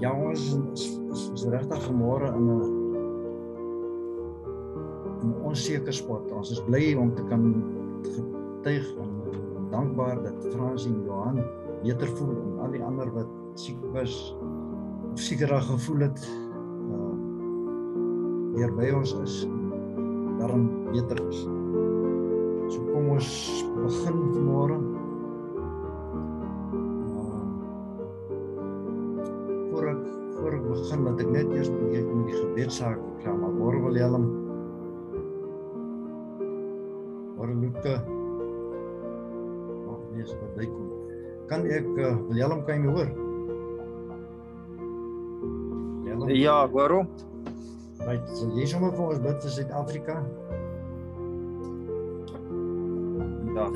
Ja, ons is, is, is regtig gemôre in 'n 'n onseker spot. Ons is bly om te kan getuig en, dankbaar dat Frans en Johan beter voel en al die ander wat siek was of sekerig gevoel het uh hier by ons is daarom beter is. So kom ons begin vanmôre. Begin dat ek net eers met die, met die gebedsaak klaar maar môre wil Willem. Môre Luke. Of nee, wat bykom. Kan ek uh, Willem kan jy my hoor? Willem? Ja, waarom? Right, so jy sommer vir ons bid vir Suid-Afrika. Ja.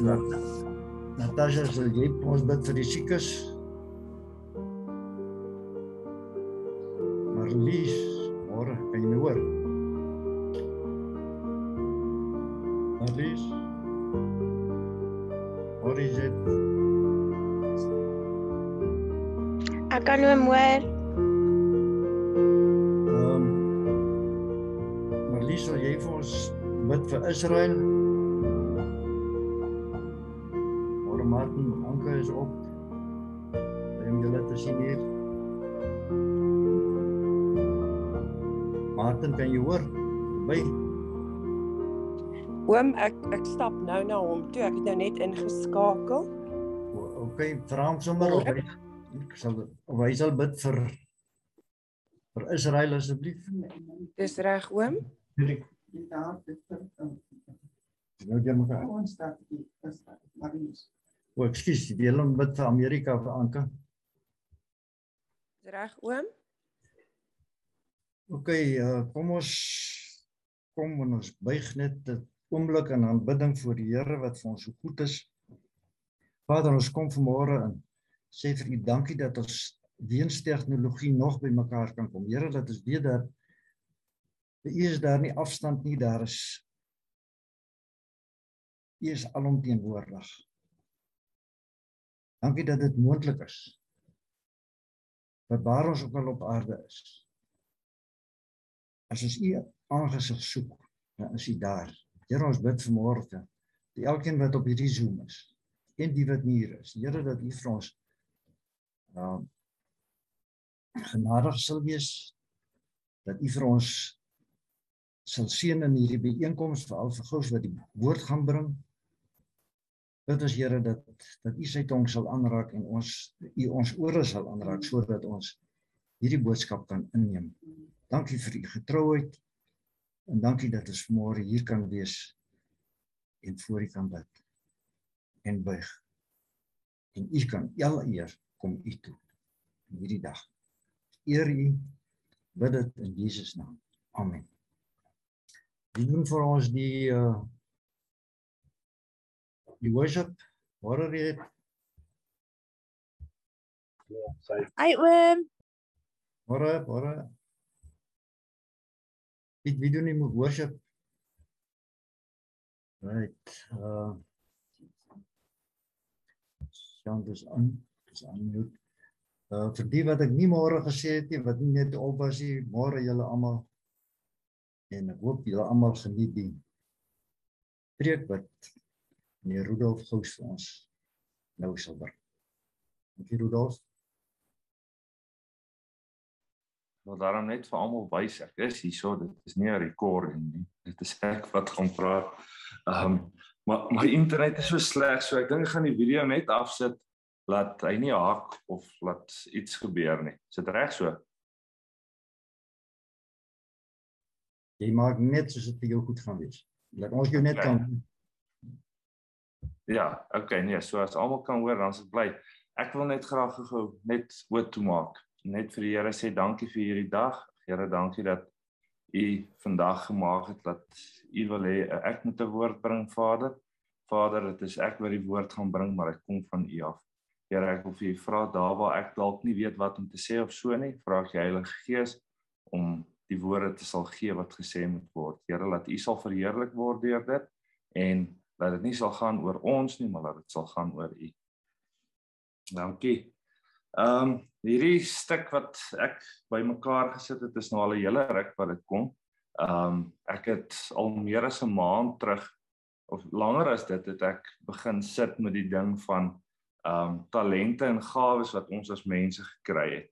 Natasha, sal jy vir ons bid vir die siekes? What is it? Ek kan hom hoor. Ehm um, Marlies, sal jy vir ons bid vir Israel? Môre Martin, Anke is op. Om julle te sien hier. Martin, kan jy hoor? By Oom, ek ek stap nou na hom toe. Ek het nou net ingeskakel. Okay, vra hom sommer of hy ek sal of hy sal bid vir vir Israel asseblief. Dis reg, oom? Nou jy mekaar. ons staat die is Marius. O, ekskuus, die hele bid vir Amerika vir Anke. Dis reg, oom? OK, uh, kom ons kom en ons buig net 'n oomblik in aanbidding voor die Here wat vir ons so goed is. Vader, ons kom vanmôre in sê vir U dankie dat ons weens tegnologie nog by mekaar kan kom. Here, dat ons weet dat U is daar nie afstand nie, daar is U is alomteenwoordig. Dankie dat dit moontlik is. Waar ons ook al op aarde is, as ons u aangesig soek, dan is u daar. Here ons bid vanmôre vir elkeen wat op hierdie Zoom is en die wat nie hier is. Here dat u vir ons uh genadig sal wees dat u vir ons sal seën in hierdie byeenkoms veral vir gous wat die woord gaan bring. Dit is Here dat dat u sy tong sal aanraak en ons u ons ore sal aanraak sodat ons hierdie boodskap kan inneem. Dankie vir u getrouheid en dankie dat ons môre hier kan wees en voor u kan bid en buig. En u kan al eer kom u toe in hierdie dag. Eer u bid dit in Jesus naam. Amen. Wie doen vir ons die uh die worship? Môre weer. Ai oom. Môre, môre. Wie wie doen die worship? Right. Uh Sjoe, dis aan. Dis aan mute. Uh vir die wat ek nie môre gesê het nie, wat nie net op was nie, môre julle almal. En ek hoop julle almal geniet die preek wat meneer Rudolf Gous vir ons nou sal bring. Dankie Rudolf. Wil daarom net vir almal wys ek is hierso dit is nie 'n recording nie. Dit is ek wat gaan praat. Ehm um, maar my internet is so sleg so ek dink ek gaan die video net afsit laat hy nie haak of laat iets gebeur nie. Is dit reg so? Jy maak net soos dit vir jou goed gaan wees. Laat ons jou net kan ja okay nee so as almal kan hoor dan is dit bly. Ek wil net graag gou net oop toe maak net vir die Here sê dankie vir hierdie dag. Here dankie dat u vandag gemaak het dat u wil hê ek moet 'n woord bring Vader. Vader dit is ek wat die woord gaan bring maar dit kom van u af. Here ek wil vir u vra daar waar ek dalk nie weet wat om te sê of so nie vra ek die Heilige Gees om die woorde te sal gee wat gesê moet word. Here laat u sal verheerlik word deur dit en dat dit nie sal gaan oor ons nie maar dat dit sal gaan oor u. Dankie Ehm um, hierdie stuk wat ek bymekaar gesit het is nou al 'n hele ruk wat dit kom. Ehm um, ek het al meer as 'n maand terug of langer as dit het ek begin sit met die ding van ehm um, talente en gawes wat ons as mense gekry het.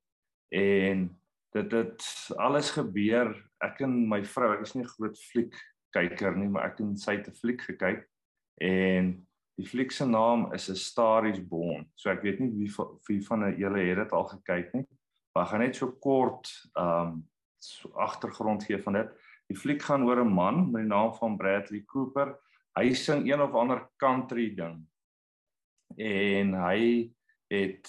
En dit het alles gebeur. Ek en my vrou, ek is nie 'n groot fliek kyker nie, maar ek het sy te fliek gekyk en die fliek se naam is A Star is Born. So ek weet nie wie wie van julle het dit al gekyk nie. Maar gaan net so kort ehm um, so agtergrond gee van dit. Die fliek gaan oor 'n man met die naam van Bradley Cooper. Hy sing een of ander country ding. En hy het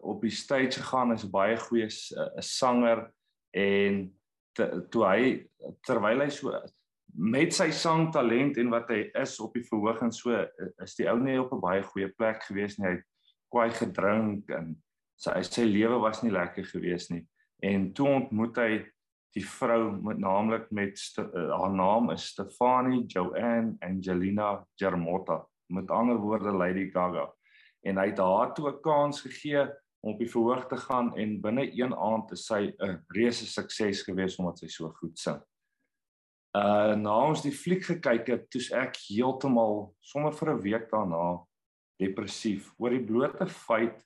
op die stage gegaan as 'n baie goeie 'n sanger en te, toe hy terwyl hy so met sy sangtalent en wat hy is op die verhoog en so is die ou nie op 'n baie goeie plek gewees nie. Hy het kwaai gedrink en sy sy lewe was nie lekker gewees nie. En toe ontmoet hy die vrou met naamlik met uh, haar naam is Stefanie Joanne Angelina Germotta met ander woorde Lady Gaga en hy het haar toe 'n kans gegee om op die verhoog te gaan en binne een aand is sy 'n reuse sukses gewees omdat sy so goed sing. Uh na ons die fliek gekyk het, toets ek heeltemal sommer vir 'n week daarna depressief oor die blote feit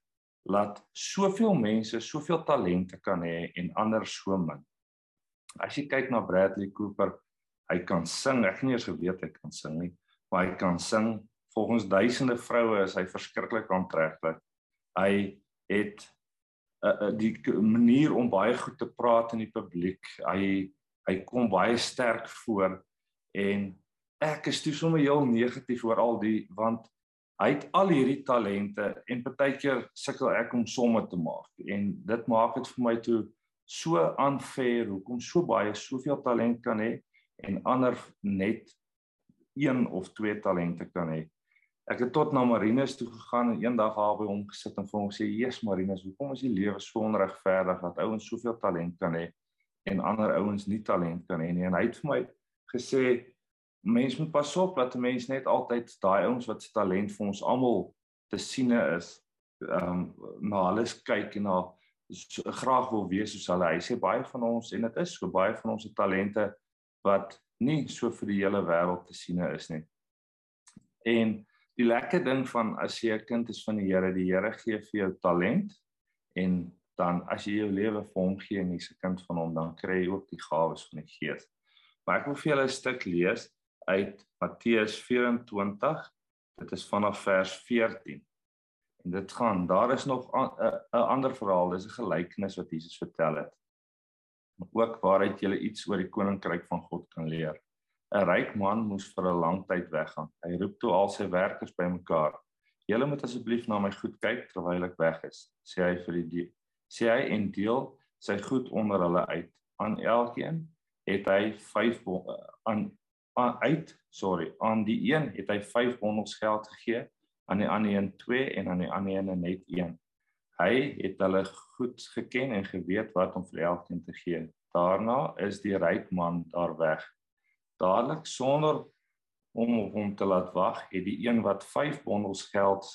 dat soveel mense soveel talente kan hê en ander so min. As jy kyk na Bradley Cooper, hy kan sing, ek nie eens geweet hy kan sing nie, maar hy kan sing. Volgens duisende vroue is hy verskriklik aantreklik. Hy het uh, uh, die manier om baie goed te praat in die publiek. Hy hy kom baie sterk voor en ek is toe sommer heel negatief oor al die want hy het al hierdie talente en partykeer sukkel ek om somme te maak en dit maak dit vir my toe so unfair hoekom so baie soveel talent kan hê en ander net een of twee talente kan hê. Ek het tot na Marinus toe gegaan en eendag daar by hom gesit en vir hom sê: "Jesus Marinus, hoekom is die lewe so onregverdig dat ouens soveel talent kan hê en ander ouens nie talent kan hê nie. En hy het vir my gesê mense moet pas op dat 'n mens net altyd daai ouens wat se talent vir ons almal te siene is, ehm um, na hulle kyk en na so, graag wil wees soos hulle. Hy sê baie van ons en dit is so baie van ons se talente wat nie so vir die hele wêreld te siene is nie. En die lekker ding van as jy 'n kind is van die Here, die Here gee vir jou talent en dan as jy jou lewe vir hom gee en jy's 'n kind van hom, dan kry jy ook die gawes van die Gees. Maar ek wil vir julle 'n stuk lees uit Matteus 24. Dit is vanaf vers 14. En dit gaan, daar is nog 'n ander verhaal, dis 'n gelykenis wat Jesus vertel het. Ook waaruit jy iets oor die koninkryk van God kan leer. 'n Ryk man moes vir 'n lang tyd weggaan. Hy roep toe al sy werkers bymekaar. Julle moet asseblief na my goed kyk terwyl ek weg is, sê hy vir die sê hy en deel sy goed onder hulle uit. Aan elkeen het hy 5 aan aan uit, sorry, aan die een het hy 5 bondels geld gegee, aan die ander een 2 en aan die ander een net 1. Hy het hulle goed geken en geweet wat om vir elkeen te gee. Daarna is die ryk man daar weg. Dadelik sonder om op hom te laat wag, het die een wat 5 bondels geld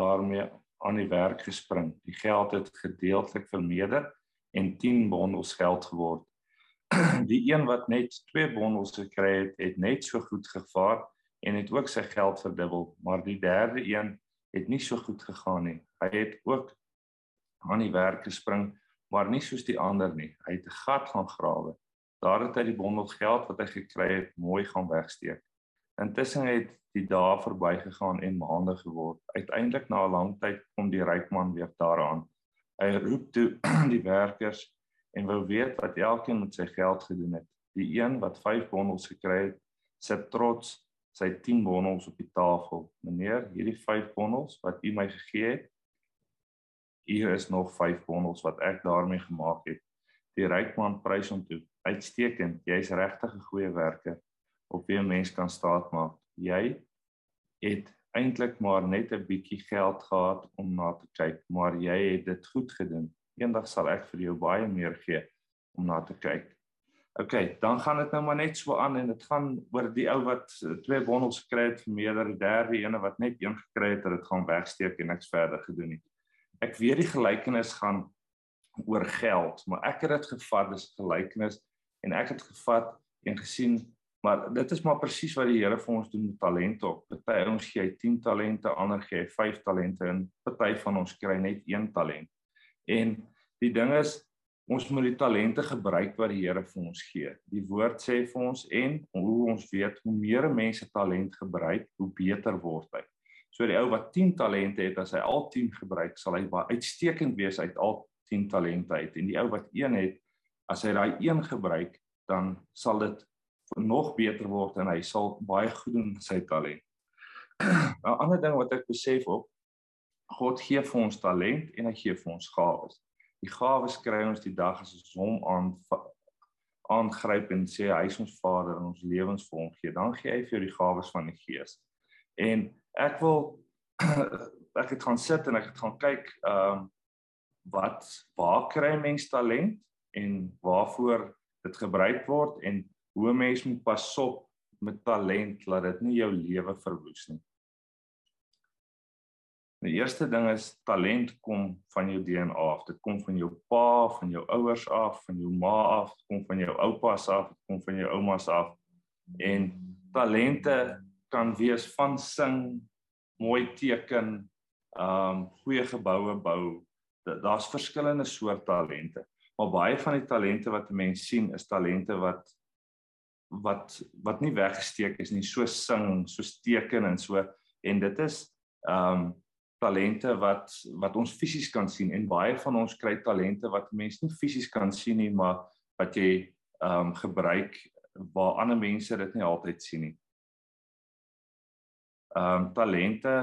daarmee aan die werk gespring. Die geld het gedeeltelik vermeerder en 10 bondels geld geword. Die een wat net 2 bondels gekry het, het net so goed gevaar en het ook sy geld verdubbel, maar die derde een het nie so goed gegaan nie. Hy het ook aan die werk gespring, maar nie soos die ander nie. Hy het 'n gat gaan grawe. Daar het hy die bondel geld wat hy gekry het mooi gaan wegsteek. Intussen het die dae verbygegaan en maande geword. Uiteindelik na 'n lang tyd kom die ryk man weer daaraan. Hy roep toe die werkers en wou weet wat elkeen met sy geld gedoen het. Die een wat 5 bondels gekry het, sit trots sy 10 bondels op die tafel. Meneer, hierdie 5 bondels wat u my gegee het, hier is nog 5 bondels wat ek daarmee gemaak het. Die ryk man prys hom toe. Uitstekend, jy's regtig 'n goeie werker op wie 'n mens kan staatmaak. Jy het eintlik maar net 'n bietjie geld gehad om na te kyk, maar jy het dit goed gedoen. Eendag sal ek vir jou baie meer gee om na te kyk. OK, dan gaan dit nou maar net so aan en dit gaan oor die ou wat twee bondels gekry het vir meerder, die derde ene wat net een gekry het, het dit gaan wegsteek en niks verder gedoen nie. ek weet die gelykenis gaan oor geld, maar ek het dit gevat as gelykenis en ek het gevat en gesien maar dit is maar presies wat die Here vir ons doen met talente. Party ons gee hy 10 talente, ander gee hy 5 talente en party van ons kry net 1 talent. En die ding is ons moet die talente gebruik wat die Here vir ons gee. Die woord sê vir ons en hoe ons weet hoe meer mense talent gebruik, hoe beter word hy. So die ou wat 10 talente het, as hy al 10 gebruik, sal hy baie uitstekend wees uit al 10 talente uit. En die ou wat 1 het, as hy daai 1 gebruik, dan sal dit nog beter word en hy sal baie goed doen sy talent. 'n Ander ding wat ek besef op God gee vir ons talent en hy gee vir ons gawes die gawes kry ons die dag as ons hom aan aangryp en sê hy is ons Vader en ons lewens vir hom gee, dan gee hy vir jou die gawes van die Gees. En ek wil ek het gaan sit en ek het gaan kyk ehm um, wat waar kry mens talent en waarvoor dit gebruik word en hoe mens moet pas op met talent dat dit nie jou lewe verwoes nie. Die eerste ding is talent kom van jou DNA af. Dit kom van jou pa, van jou ouers af, van jou ma af, kom van jou oupas af, kom van jou oumas af. En talente kan wees van sing, mooi teken, um goeie geboue bou. Daar's verskillende soorte talente. Maar baie van die talente wat mense sien is talente wat wat wat nie weggesteek is nie, so sing, so teken en so. En dit is um talente wat wat ons fisies kan sien. En baie van ons kry talente wat mense nie fisies kan sien nie maar wat jy ehm um, gebruik waar ander mense dit nie altyd sien nie. Ehm um, talente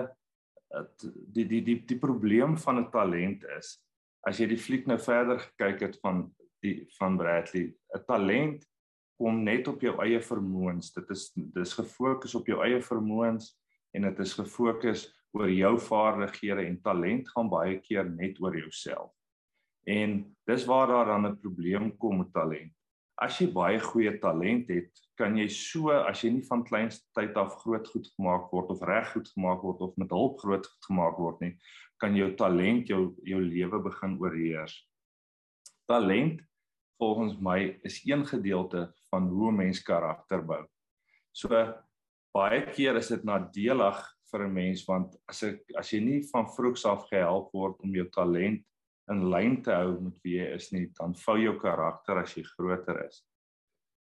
die die die die probleem van 'n talent is as jy die fliek nou verder gekyk het van die van Bradley 'n talent kom net op jou eie vermoëns dit is dis gefokus op jou eie vermoëns en dit is gefokus oor jou vaardighede en talent gaan baie keer net oor jouself. En dis waar daar dan 'n probleem kom met talent. As jy baie goeie talent het, kan jy so as jy nie van kleinste tyd af groot goed gemaak word of reg goed gemaak word of met hulp groot gemaak word nie, kan jou talent jou jou lewe begin oorheers. Talent volgens my is een gedeelte van hoe 'n mens karakter bou. So baie keer is dit nadelig vir 'n mens want as ek as jy nie van vroegs af gehelp word om jou talent in lyn te hou met wie jy is nie, dan vou jou karakter as jy groter is.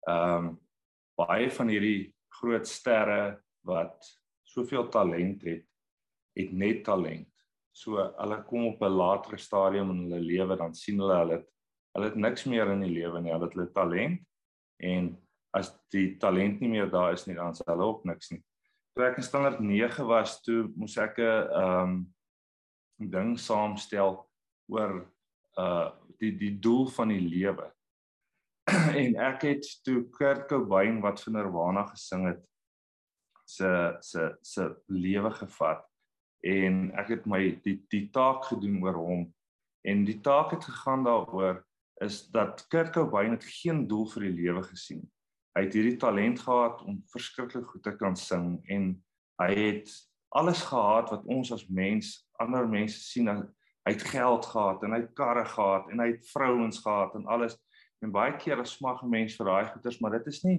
Ehm um, baie van hierdie groot sterre wat soveel talent het, het net talent. So hulle kom op 'n later stadium in hulle lewe dan sien hulle hulle het, hulle het niks meer in die lewe nie. Hulle het hulle talent en as die talent nie meer daar is nie, dan is hulle op niks nie toe ek in standaard 9 was, toe moes ek 'n ehm um, ding saamstel oor uh die die doel van die lewe. en ek het toe Kurt Cobain wat vir Nirvana gesing het se se se lewe gevat en ek het my die die taak gedoen oor hom en die taak het gegaan daaroor is dat Kurt Cobain het geen doel vir die lewe gesien. Hy het hierdie talent gehad om verskriklik goed te kan sing en hy het alles gehad wat ons as mens ander mense sien hy het geld gehad en hy het karre gehad en hy het vrouens gehad en alles. En baie keer as smag mense vir daai goeders maar dit is nie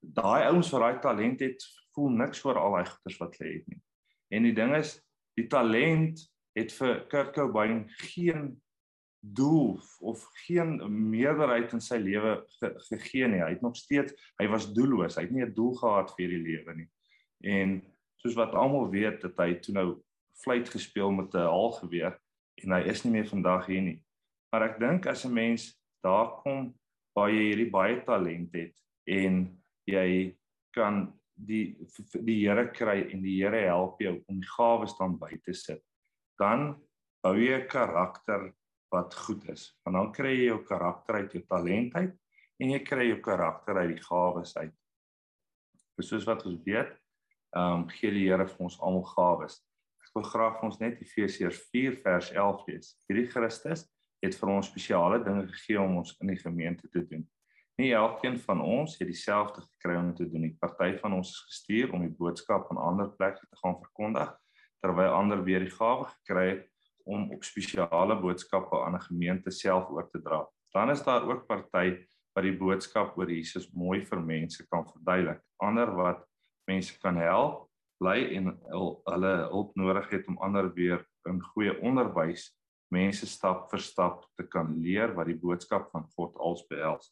daai ouens wat daai talent het voel niks vir al daai goeders wat hulle het nie. En die ding is die talent het vir Kurt Cobain geen doel of geen meerderheid in sy lewe ge, gegee nie. Hy het nog steeds hy was doelloos. Hy het nie 'n doel gehad vir die lewe nie. En soos wat almal weet dat hy toe nou fluit gespeel met 'n haalgeweer en hy is nie meer vandag hier nie. Maar ek dink as 'n mens daar kom waar jy hierdie baie talent het en jy kan die die Here kry en die Here help jou om die gawes dan by te sit, dan bou jy 'n karakter wat goed is. Want dan kry jy jou karakter uit jou talent uit en jy kry jou karakter uit die gawes uit. Soos wat ons weet, ehm um, gee die Here vir ons almal gawes. Ek wil graag vir ons net Efesiërs 4 vers 11 lees. Hierdie Christus het vir ons spesiale dinge gegee om ons in die gemeente te doen. Nie elkeen van ons het dieselfde gekry om te doen nie. Party van ons is gestuur om die boodskap aan ander plekke te gaan verkondig terwyl ander weer die gawe gekry het om op spesiale boodskappe aan 'n gemeente self oor te dra. Dan is daar ook party wat die boodskap oor Jesus mooi vir mense kan verduidelik. Ander wat mense kan help bly en hulle hulp nodig het om ander weer in goeie onderwys mense stap vir stap te kan leer wat die boodskap van God als behels.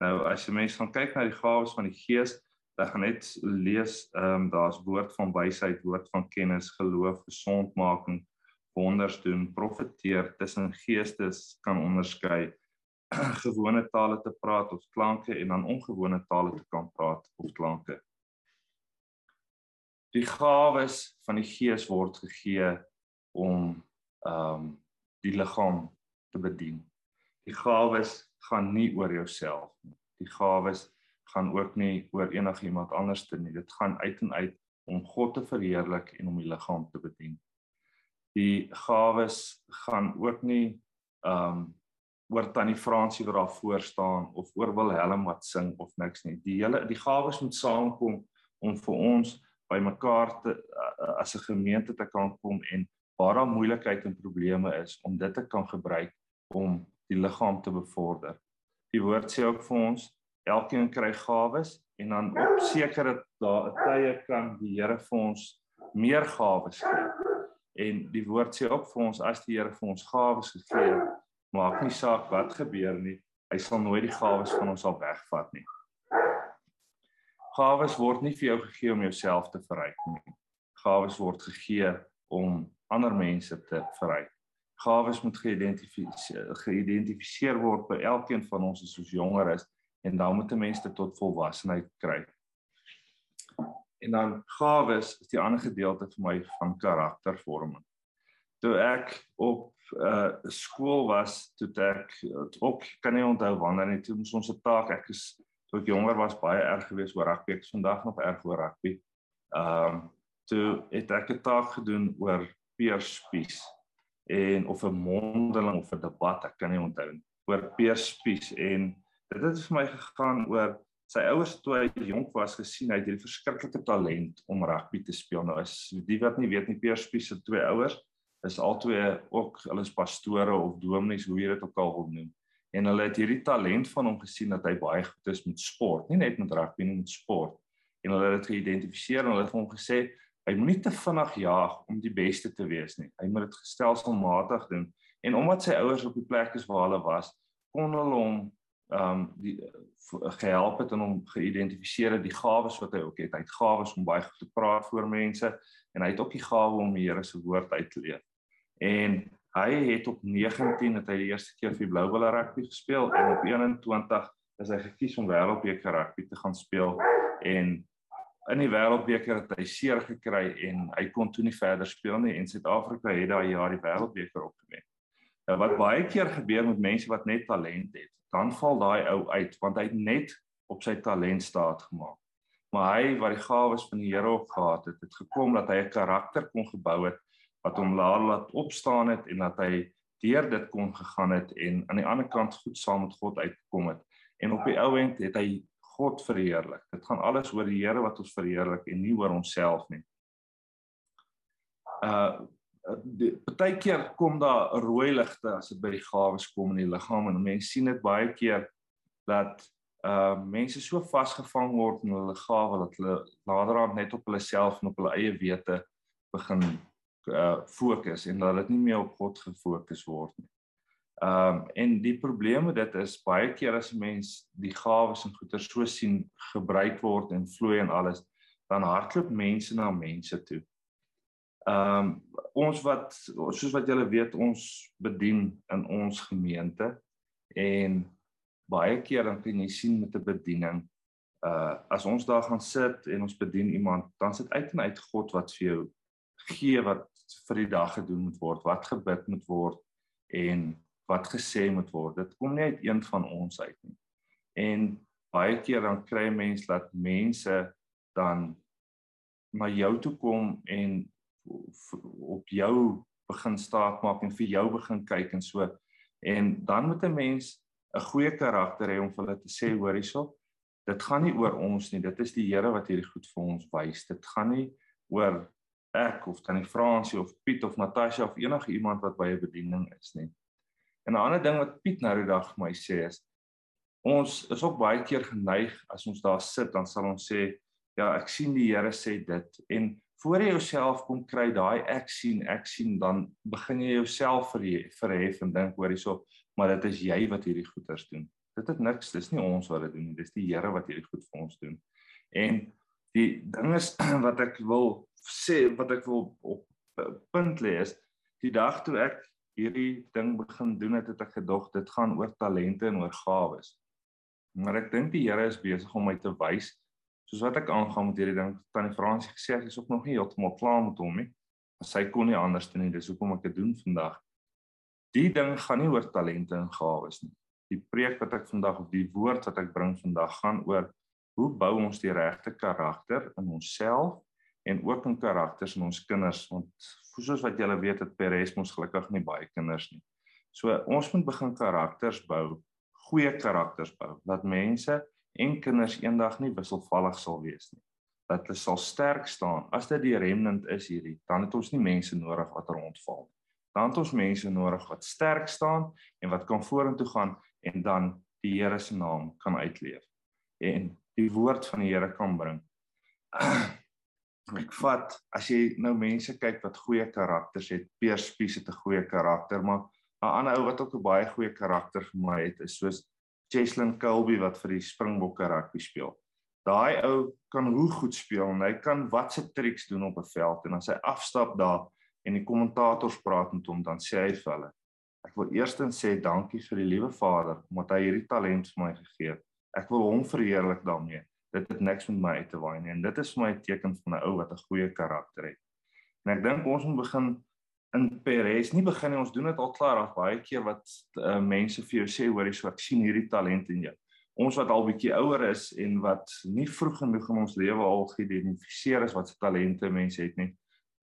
Nou as jy mense gaan kyk na die gawes van die Gees, dan gaan net lees ehm um, daar's woord van wysheid, woord van kennis, geloof, gesondmaking, wonders doen, profeteer, tussen geestes kan onderskei, gewone tale te praat of klanke en dan ongewone tale te kan praat of klanke. Die gawes van die Gees word gegee om ehm um, die liggaam te bedien. Die gawes gaan nie oor jouself nie. Die gawes gaan ook nie oor enigiemand anders te nie. Dit gaan uit en uit om God te verheerlik en om die liggaam te bedien. Die gawes gaan ook nie ehm um, oor tannie Fransie wat daar voor staan of oor Wilhelm wat sing of niks nie. Die hele die gawes moet saamkom om vir ons bymekaar te as 'n gemeente te kan kom en waar daar moeilikheid en probleme is om dit te kan gebruik om die liggaam te bevorder. Die woord sê ook vir ons elkeen kry gawes en dan op sekere dae tye kan die Here vir ons meer gawes gee. En die woord sê ook vir ons as die Here vir ons gawes gegee het, maak nie saak wat gebeur nie, hy sal nooit die gawes van ons al wegvat nie. Gawes word nie vir jou gegee om jouself te verryk nie. Gawes word gegee om ander mense te verryk. Gawes moet geïdentifiseer geïdentifiseer word by elkeen van ons as ons jonger is en dan moet 'n mens dit tot volwassenheid kry. En dan gawes is die ander gedeelte vir my van karaktervorming. Toe ek op uh, skool was, toe ek ook kan nie onthou wanneer nie, toe ons 'n taak ek is toe ek jonger was baie erg geweest oor rugby. Ek is vandag nog erg oor rugby. Ehm um, toe het ek 'n taak gedoen oor peerspies en of 'n mondeling of 'n debat, ek kan nie onthou nie, oor peerspies en dit het vir my gegaan oor sy ouers toe hy jonk was gesien hy het hierdie verskriklike talent om rugby te speel. Nou is die wat nie weet nie peerspies se twee ouers is albei ook hulle is pastore of dominees hoe jy dit ook al wil noem. En hulle het hierdie talent van hom gesien dat hy baie goed is met sport, nie net met rugby nie, met sport. En hulle het dit geïdentifiseer en hulle het hom gesê Hy moenie te vinnig jaag om die beste te wees nie. Hy moet dit gestelselmatig doen. En omdat sy ouers op die plek is waar hulle was, kon hulle hom ehm um, die gehelp het en hom geïdentifiseer het die gawes wat hy ook het. Hy het gawes om baie goed te praat voor mense en hy het ook die gawe om die Here se woord uit te leef. En hy het op 19 het hy die eerste keer vir Blou Bulls rugby gespeel en op 21 is hy gekies om wêreldbeker rugby te gaan speel en in die wêreldbeker het hy seer gekry en hy kon toe nie verder speel nie en Suid-Afrika het daai jaar die wêreldbeker opgewen. Nou wat baie keer gebeur met mense wat net talent het, dan val daai ou uit want hy het net op sy talent staat gemaak. Maar hy wat die gawes van die Here op gehad het, het gekom dat hy 'n karakter kon gebou het wat hom laat laat opstaan het en dat hy deur dit kon gegaan het en aan die ander kant goed saam met God uitgekom het. En op die ou end het hy God verheerlik. Dit gaan alles oor die Here wat ons verheerlik en nie oor onsself nie. Uh partykeer kom daar rooi ligte as dit by die gawes kom in die liggaam en mense sien dit baie keer dat uh mense so vasgevang word in hulle gawe dat hulle naderhand net op hulle self en op hulle eie wete begin uh fokus en dat dit nie meer op God gefokus word nie. Ehm um, en die probleem met dit is baie keer as 'n mens die gawes en goeder so sien gebruik word en vloei en alles, dan hardloop mense na mense toe. Ehm um, ons wat soos wat julle weet, ons bedien in ons gemeente en baie keer dan kan jy sien met 'n bediening uh as ons daar gaan sit en ons bedien iemand, dan sit uit en uit God wat vir jou gee wat vir die dag gedoen moet word, wat gebid moet word en wat gesê moet word. Dit kom nie uit een van ons uit nie. En baie keer dan kry mense dat mense dan na jou toe kom en op jou begin staat maak en vir jou begin kyk en so. En dan moet 'n mens 'n goeie karakter hê om vir hulle te sê hoor hierso. Dit gaan nie oor ons nie. Dit is die Here wat hierdie goed vir ons wys. Dit gaan nie oor ek of tannie Fransie of Piet of Natasha of enige iemand wat by 'n bediening is nie. En 'n ander ding wat Piet nou die dag vir my sê is ons is ook baie keer geneig as ons daar sit dan sal ons sê ja, ek sien die Here sê dit en voor jy jouself kom kry daai ek sien ek sien dan begin jy jouself verhef en dink hoor hierso maar dit is jy wat hierdie goeders doen. Dit het niks, dis nie ons wat dit doen nie, dis die Here wat hierdie goed vir ons doen. En die ding is wat ek wil sê wat ek wil op punt lê is die dag toe ek hierdie ding begin doen het, het ek gedog dit gaan oor talente en oor gawes. Maar ek dink die Here is besig om my te wys soos wat ek aangaan met hierdie ding. Tannie Fransie gesê ek is ook nog nie heeltemal klaar met hom nie. Sy kon nie anders doen nie. Dis hoekom ek dit doen vandag. Die ding gaan nie oor talente en gawes nie. Die preek wat ek vandag of die woord wat ek bring vandag gaan oor hoe bou ons die regte karakter in onsself en ook in karakters in ons kinders want soos wat julle weet het Peres mos gelukkig nie baie kinders nie. So ons moet begin karakters bou, goeie karakters bou dat mense en kinders eendag nie wisselvallig sal wees nie. Dat hulle sal sterk staan. As dit die remnant is hierdie, dan het ons nie mense nodig wat rondval nie. Dan het ons mense nodig wat sterk staan en wat kan vorentoe gaan en dan die Here se naam kan uitleef en die woord van die Here kan bring. ek vat as jy nou mense kyk wat goeie karakters het, Peer Spies het 'n goeie karakter, maar 'n ander ou wat ook 'n baie goeie karakter vir my het, is soos Cheslin Colby wat vir die Springbokke rugby speel. Daai ou kan hoe goed speel en hy kan watse triks doen op 'n veld en as hy afstap daar en die kommentators praat met hom dan sê hy vir hulle Ek wil eerstens sê dankie vir die liewe Vader omdat hy hierdie talent vir my gegee het. Ek wil hom verheerlik daarmee dit het niks met my uit te waai nie en dit is vir my 'n teken van 'n ou wat 'n goeie karakter het. En ek dink ons moet begin in Peres, nie begin nie, ons doen dit al klaar af baie keer wat uh, mense vir jou sê hoor jy so ek sien hierdie talent in jou. Ons wat al bietjie ouer is en wat nie vroeg genoeg in ons lewe al geïdentifiseer is wat se talente mense het nie,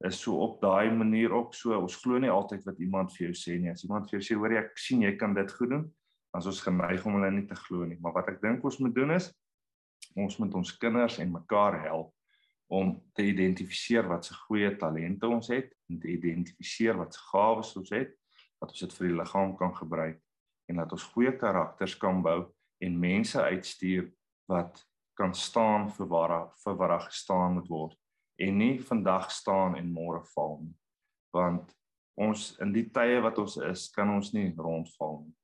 is so op daai manier ook so ons glo nie altyd wat iemand vir jou sê nie. As iemand vir jou sê hoor ek sien jy kan dit goed doen, dan is ons geneig om hulle nie te glo nie. Maar wat ek dink ons moet doen is ons moet ons kinders en mekaar help om te identifiseer wat se goeie talente ons het te identifiseer wat se gawes ons het wat ons dit vir die liggaam kan gebruik en dat ons goeie karakters kan bou en mense uitstuur wat kan staan vir waar vir wat daar gestaan moet word en nie vandag staan en môre val nie want ons in die tye wat ons is kan ons nie rondval nie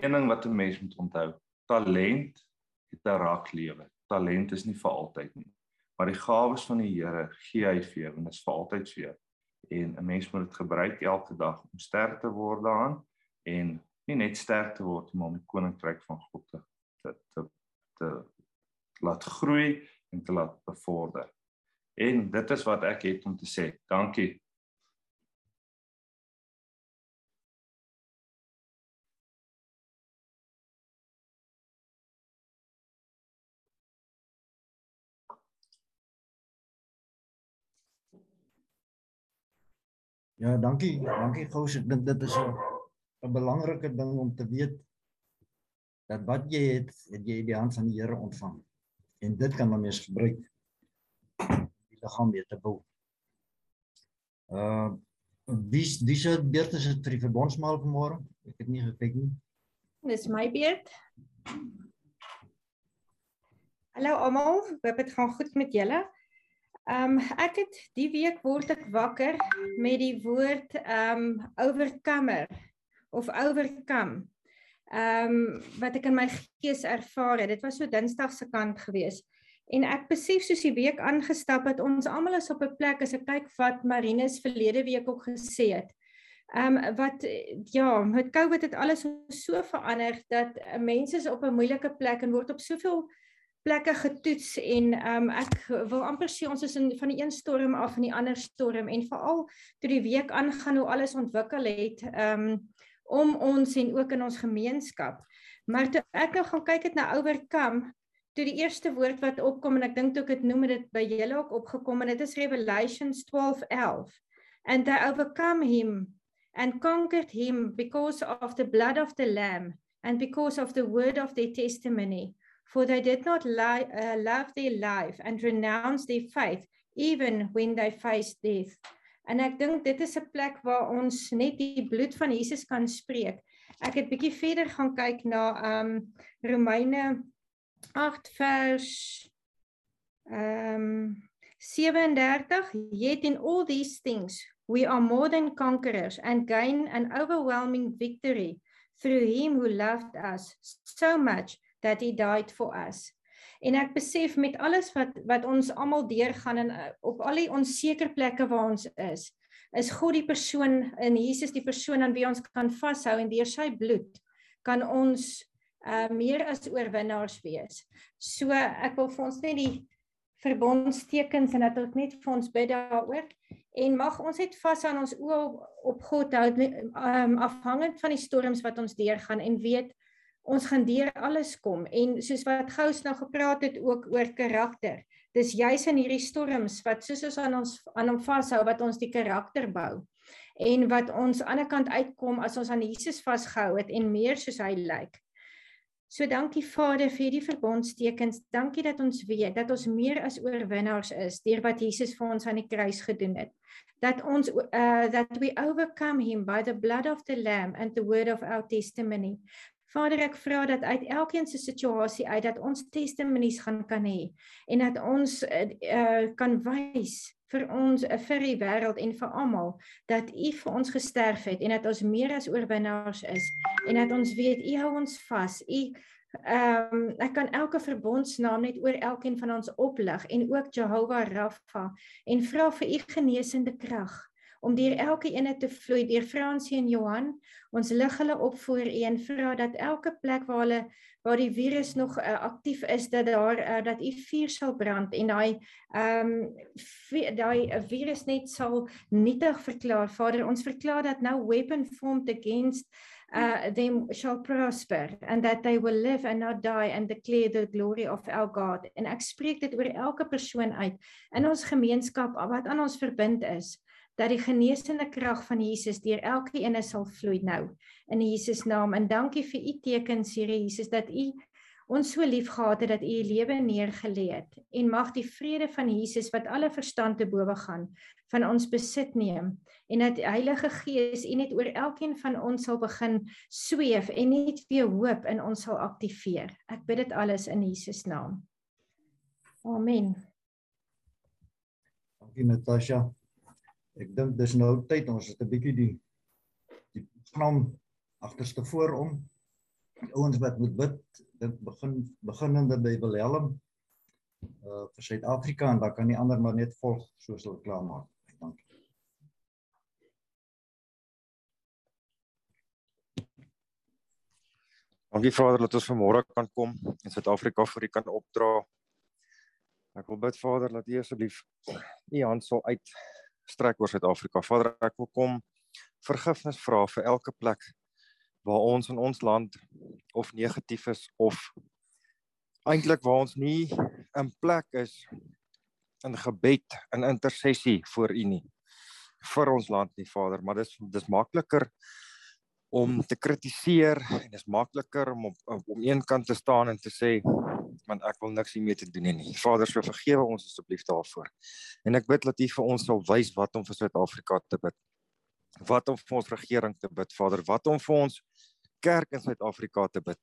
een ding wat 'n mens moet onthou talent het 'n raak lewe talent is nie vir altyd nie. Maar die gawes van die Here gee hy vir jou en dit is vir altyd vir jou. En 'n mens moet dit gebruik elke dag om sterk te word daarin en nie net sterk te word maar om die koninkryk van God te te te, te laat groei en te laat bevorder. En dit is wat ek het om te sê. Dankie. Ja, dankie. Dankie Gous. Ek dink dit is 'n 'n belangrike ding om te weet dat wat jy het, het jy die hand van die Here ontvang. En dit kan dan mens gebruik die liggaam weer te bou. Uh wie wie se beurt is dit vir die verbondsmaal vanmôre? Ek het nie gekyk nie. Dis my beurt. Hallo almal, hoop dit gaan goed met julle. Ehm um, ek het die week word ek wakker met die woord ehm um, overcomer of overcome. Ehm um, wat ek in my gees ervaar het. Dit was so Dinsdag se kant gewees. En ek besef soos die week aangestap het, ons almal is op 'n plek as ek kyk wat Marinus verlede week ook gesê het. Ehm um, wat ja, met COVID het alles so verander dat mense is op 'n moeilike plek en word op soveel plekke getoets en um, ek wil amper sê ons is in van die een storm af in die ander storm en veral toe die week aangaan hoe alles ontwikkel het um, om ons en ook in ons gemeenskap. Maar toe ek nou gaan kyk het na Overcome, toe die eerste woord wat opkom en ek dink ook dit noem dit by julle ook opgekom en dit is Revelations 12:11 and they overcome him and conquered him because of the blood of the lamb and because of the word of their testimony for they did not li- uh, love their life and renounce their faith even when they face death. En ek dink dit is 'n plek waar ons net die bloed van Jesus kan spreek. Ek het bietjie verder gaan kyk na um Romeine 8 vers um 37 yet in all these things we are more than conquerors and gain an overwhelming victory through him who loved us so much that he died for us. En ek besef met alles wat wat ons almal deurgaan en uh, op al die onseker plekke waar ons is, is God die persoon in Jesus die persoon aan wie ons kan vashou en deur sy bloed kan ons uh meer as oorwinnaars wees. So ek wil vir ons net die verbondstekens en dat ons net vir ons bid daaroor en mag ons net vas aan ons oë op, op God hou um, afhangend van die storms wat ons deurgaan en weet ons gaan deur alles kom en soos wat Gous nou gepraat het ook oor karakter dis juis in hierdie storms wat soos ons aan ons aan hom vashou wat ons die karakter bou en wat ons aan die ander kant uitkom as ons aan Jesus vasgehou het en meer soos hy lyk So dankie Vader vir die verbondstekens. Dankie dat ons weet dat ons meer as oorwinnaars is deur wat Jesus vir ons aan die kruis gedoen het. Dat ons uh that we overcome him by the blood of the lamb and the word of our testimony. Vader, ek vra dat uit elkeen se situasie uit dat ons testimonies gaan kan hê en dat ons uh, uh kan wys vir ons uh, vir die wêreld en vir almal dat U vir ons gesterf het en dat ons meer as oorwinnaars is en dat ons weet U hou ons vas. U ehm um, ek kan elke verbondsnaam net oor elkeen van ons oplig en ook Jehovah Rapha en vra vir U genesende krag om deur elke ene te vloei deur Fransie en Johan. Ons lig hulle op voor U en vra dat elke plek waar hulle waar die virus nog uh, aktief is dat daar uh, dat U vuur sal brand en daai ehm um, daai uh, virus net sal nietig verklaar. Vader ons verklaar dat nou weapon formed against uh, them shall prosper and that they will live and not die and declare the glory of our God. En ek spreek dit oor elke persoon uit in ons gemeenskap wat aan ons verbind is dat die genesende krag van Jesus deur elke een sal vloei nou in Jesus naam en dankie vir u tekens Here Jesus dat u ons so lief gehad het dat u u lewe neergelê het en mag die vrede van Jesus wat alle verstand te bowe gaan van ons besit neem en dat die Heilige Gees u net oor elkeen van ons sal begin sweef en net weer hoop in ons sal aktiveer. Ek bid dit alles in Jesus naam. Amen. Dankie Natasha. Ek dink dis nou tyd ons het 'n bietjie die die program agterste voor om ouens wat moet bid, dit begin beginnende by Wilhelm uh vir Suid-Afrika en dan kan die ander maar net volg soos hulle klaar maak. Dankie Vader dat ons vanmôre kan kom en Suid-Afrika vir U kan opdra. Ek wil bid Vader dat U asseblief U hand sal uitstrek oor Suid-Afrika. Vader, ek wil kom vergifnis vra vir elke plek waar ons in ons land of negatief is of eintlik waar ons nie in plek is in gebed en intersessie voor U nie vir ons land nie Vader, maar dis dis makliker om te kritiseer en is makliker om op om een kant te staan en te sê want ek wil niks hiermee te doen nie. Vader, so vergewe ons asseblief daarvoor. En ek bid dat U vir ons sal wys wat om vir Suid-Afrika te bid. Wat om vir ons regering te bid, Vader, wat om vir ons kerk in Suid-Afrika te bid.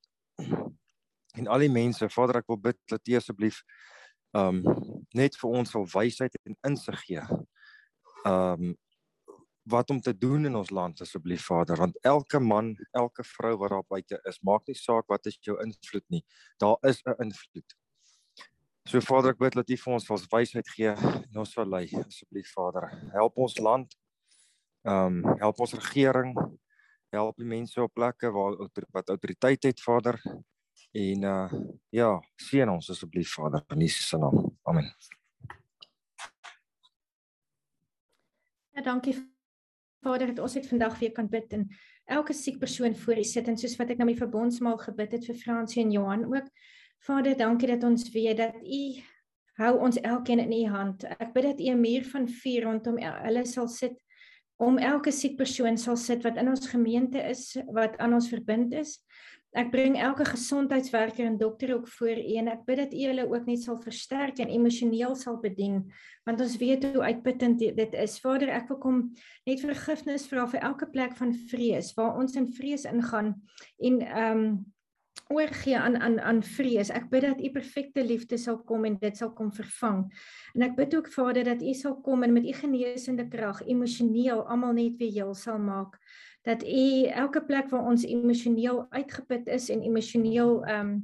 En al die mense, Vader, ek wil bid dat U asseblief um net vir ons sal wysheid en insig gee. Um wat om te doen in ons land asseblief Vader want elke man, elke vrou wat daar buite is, maak nie saak wat is jou invloed nie. Daar is 'n invloed. So Vader, ek bid dat U vir ons vals wysheid gee en ons sal lei asseblief Vader. Help ons land. Ehm um, help ons regering. Help die mense op plekke waar wat autoriteit het Vader. En uh ja, seën ons asseblief Vader in Jesus se naam. Amen. Ja, dankie Vader, dat ons dit vandag weer kan bid en elke siek persoon voor U sit en soos wat ek nou met verbondsmaal gebid het vir Fransie en Johan ook. Vader, dankie dat ons weet dat U hou ons elkeen in U hand. Ek bid dat U 'n muur van vuur rondom hulle sal sit om elke siek persoon sal sit wat in ons gemeente is, wat aan ons verbind is. Ek bring elke gesondheidswerker en dokter ook voor U en ek bid dat U hulle ook net sal versterk en emosioneel sal bedien want ons weet hoe uitputtend dit is. Vader, ek wil kom net vergifnis vra vir elke plek van vrees waar ons in vrees ingaan en ehm um, oorgee aan aan aan vrees. Ek bid dat u perfekte liefde sal kom en dit sal kom vervang. En ek bid ook Vader dat u sal kom en met u genesende krag emosioneel almal net weer heel sal maak. Dat u elke plek waar ons emosioneel uitgeput is en emosioneel ehm um,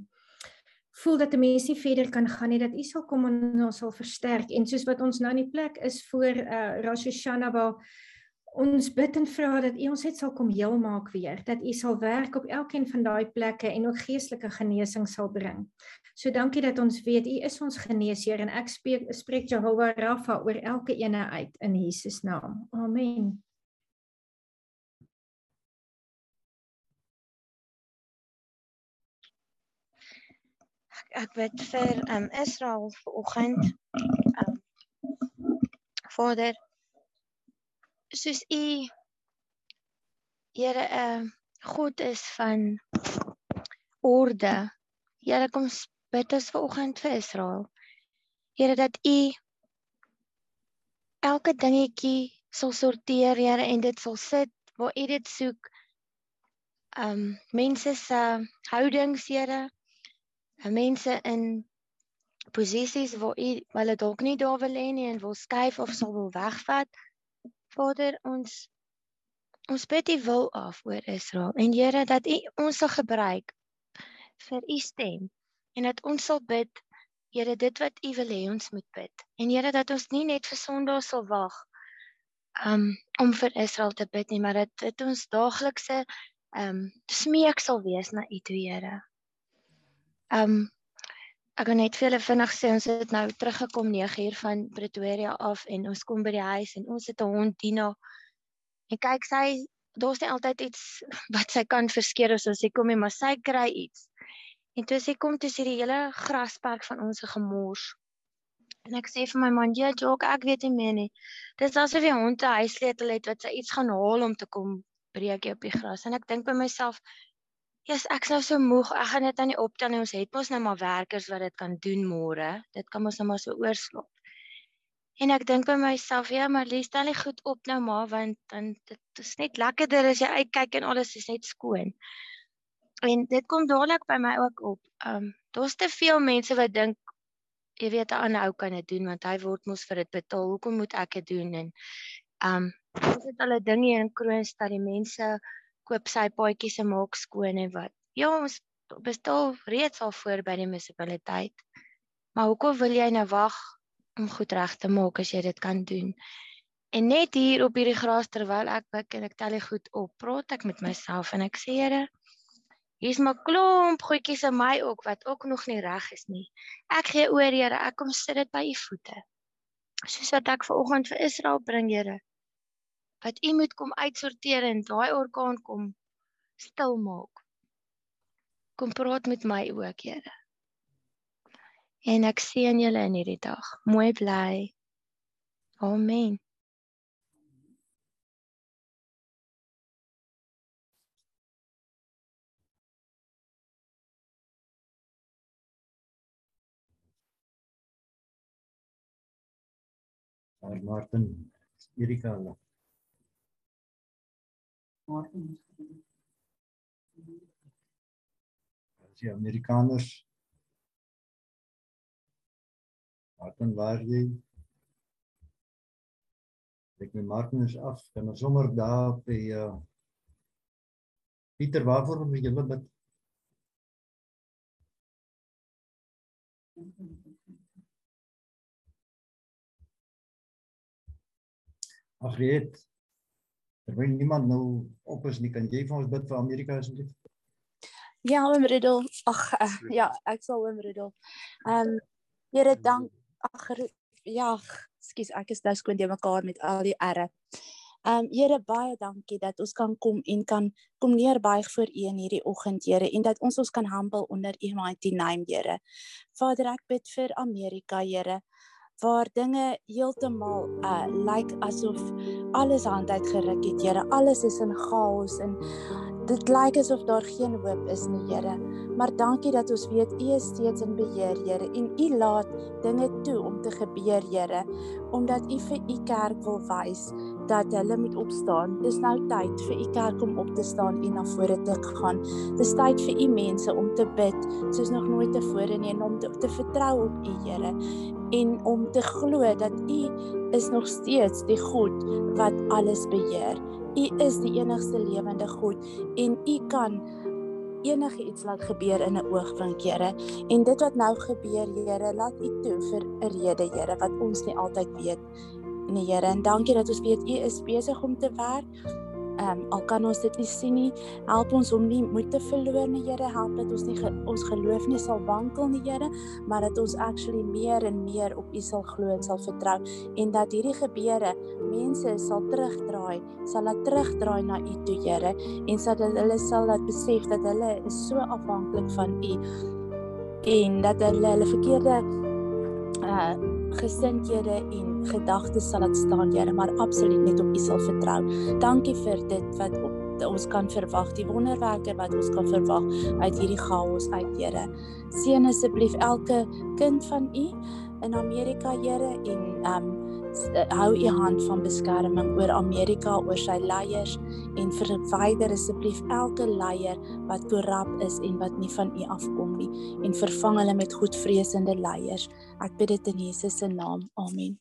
voel dat 'n mens nie verder kan gaan nie dat u sal kom en ons sal versterk en soos wat ons nou in die plek is voor uh Rosh Hashanah waar Ons bid en vra dat U ons net sal kom heel maak weer, dat U sal werk op elkeen van daai plekke en ook geestelike genesing sal bring. So dankie dat ons weet U is ons geneesheer en ek spreek spreek Jehovah Rapha oor elke ene uit in Jesus naam. Amen. Ek bid vir um Israel vanoggend. Um Vader soos u Here 'n uh, eh, God is van orde. Here kom bid ons vanoggend vir Israel. Here dat u elke dingetjie sal sorteer, Here, en dit sal sit waar u dit soek. Um mense se houdings, Here. Mense in posisies waar u hulle dalk nie daar wil hê nie en wil skuif of sal wil wegvat. Vader, ons ons bid U wil af oor Israel en Here dat U ons sal gebruik vir U stem en dat ons sal bid Here dit wat U wil hê ons moet bid. En Here dat ons nie net vir Sondag sal wag um om vir Israel te bid nie, maar dat dit ons daaglikse um smeek sal wees na U toe Here. Um Ek gaan net vir julle vinnig sê ons het nou teruggekom 9 uur van Pretoria af en ons kom by die huis en ons het 'n hond Dina. En kyk sy daar's net altyd iets wat sy kan verskeer as sy kom en maar sy kry iets. En toe sy kom toe sien die hele grasperk van ons gemors. En ek sê vir my man, "Ja, Jock, ek weet nie meer nie. Dis asof die hond 'n huissleutel het wat sy iets gaan haal om te kom breek op die gras." En ek dink by myself, Ja, yes, ek sou so moeg. Ek gaan dit aan die optel en ons het mos nou maar werkers wat dit kan doen môre. Dit kan mos nou maar so oorslop. En ek dink by myself, ja, maar lees dan nie goed op nou maar want dan dit is net lekkerder as jy uitkyk en alles is net skoon. En dit kom dadelik by my ook op. Um daar's te veel mense wat dink jy weet 'n ander ou kan dit doen want hy word mos vir dit betaal. Hoekom moet ek dit doen en um ons het al 'n ding hier in Kroonstad die mense koop sy paadjies en maak skoon en wat. Ja, ons bestel reeds al voor by die munisipaliteit. Maar hoekom wil jy nou wag om goed reg te maak as jy dit kan doen? En net hier op hierdie gras terwyl ek buk en ek tel die goed op, praat ek met myself en ek sê Here, hier's maar klomp goedjies in my ook wat ook nog nie reg is nie. Ek gee oor Here, ek kom sit dit by u voete. Soos wat ek ver oggend vir Israel bring, Here wat u moet kom uitsorteer en daai orkaan kom stil maak. Kom praat met my ook, Here. En ek sien julle in hierdie dag. Mooi bly. Amen. Martin Erika As jy Amerikaners Martin waar jy Ek my Martin is af, ons sommer daar by uh Pieter waarvoor moet jy bid? Ag, weet terwyl niemand nou op is nie, kan jy vir ons bid vir Amerika asseblief? Ja, oom Riddel. Ag uh, ja, ek sal oom Riddel. Ehm um, Here dank ag ja, skus ek is nou skoon te mekaar met al die erre. Ehm um, Here baie dankie dat ons kan kom en kan kom neerbuig voor U in hierdie oggend Here en dat ons ons kan humble onder U mighty name Here. Vader ek bid vir Amerika Here waar dinge heeltemal uh lyk like asof alles hand uit geruk het, Here. Alles is in chaos en dit lyk asof daar geen hoop is nie, Here. Maar dankie dat ons weet U is steeds in beheer, Here, en U laat dinge toe om te gebeur, Here, omdat U vir U kerk wil wys dat hulle moet opstaan. Dis nou tyd vir U kerk om op te staan en na vore te gaan. Dis tyd vir U mense om te bid soos nog nooit tevore nie en om te, te vertrou op U, Here, en om te glo dat U is nog steeds die God wat alles beheer. U is die enigste lewende God en U kan enige iets laat gebeur in 'n oogwink, Here. En dit wat nou gebeur, Here, laat U toe vir 'n rede, Here, wat ons nie altyd weet nie, Here. En dankie dat ons weet U is besig om te werk ehm um, al kan ons dit nie sien nie, help ons om nie moed te verloor nie, Here, help dat ons nie ge, ons geloof nie sal wankel nie, Here, maar dat ons actually meer en meer op U sal glo en sal vertrou en dat hierdie gebeure mense sal terugdraai, sal laat terugdraai na U toe, Here, en sodat hulle sal laat besef dat hulle is so afhanklik van U en dat hulle hulle verkeerde uh gesindhede en gedagtes sal laat staan, Here, maar absoluut net op U sal vertrou. Dankie vir dit wat op ons kan verwag, die wonderwerke wat ons kan verwag uit hierdie chaos uit, Here. Seën asseblief elke kind van U in Amerika, Here, en um hou u hand van beskerming oor Amerika, oor sy leiers en verwyder asseblief elke leier wat korrup is en wat nie van u afkom nie en vervang hulle met goedvreesende leiers. Ek bid dit in Jesus se naam. Amen.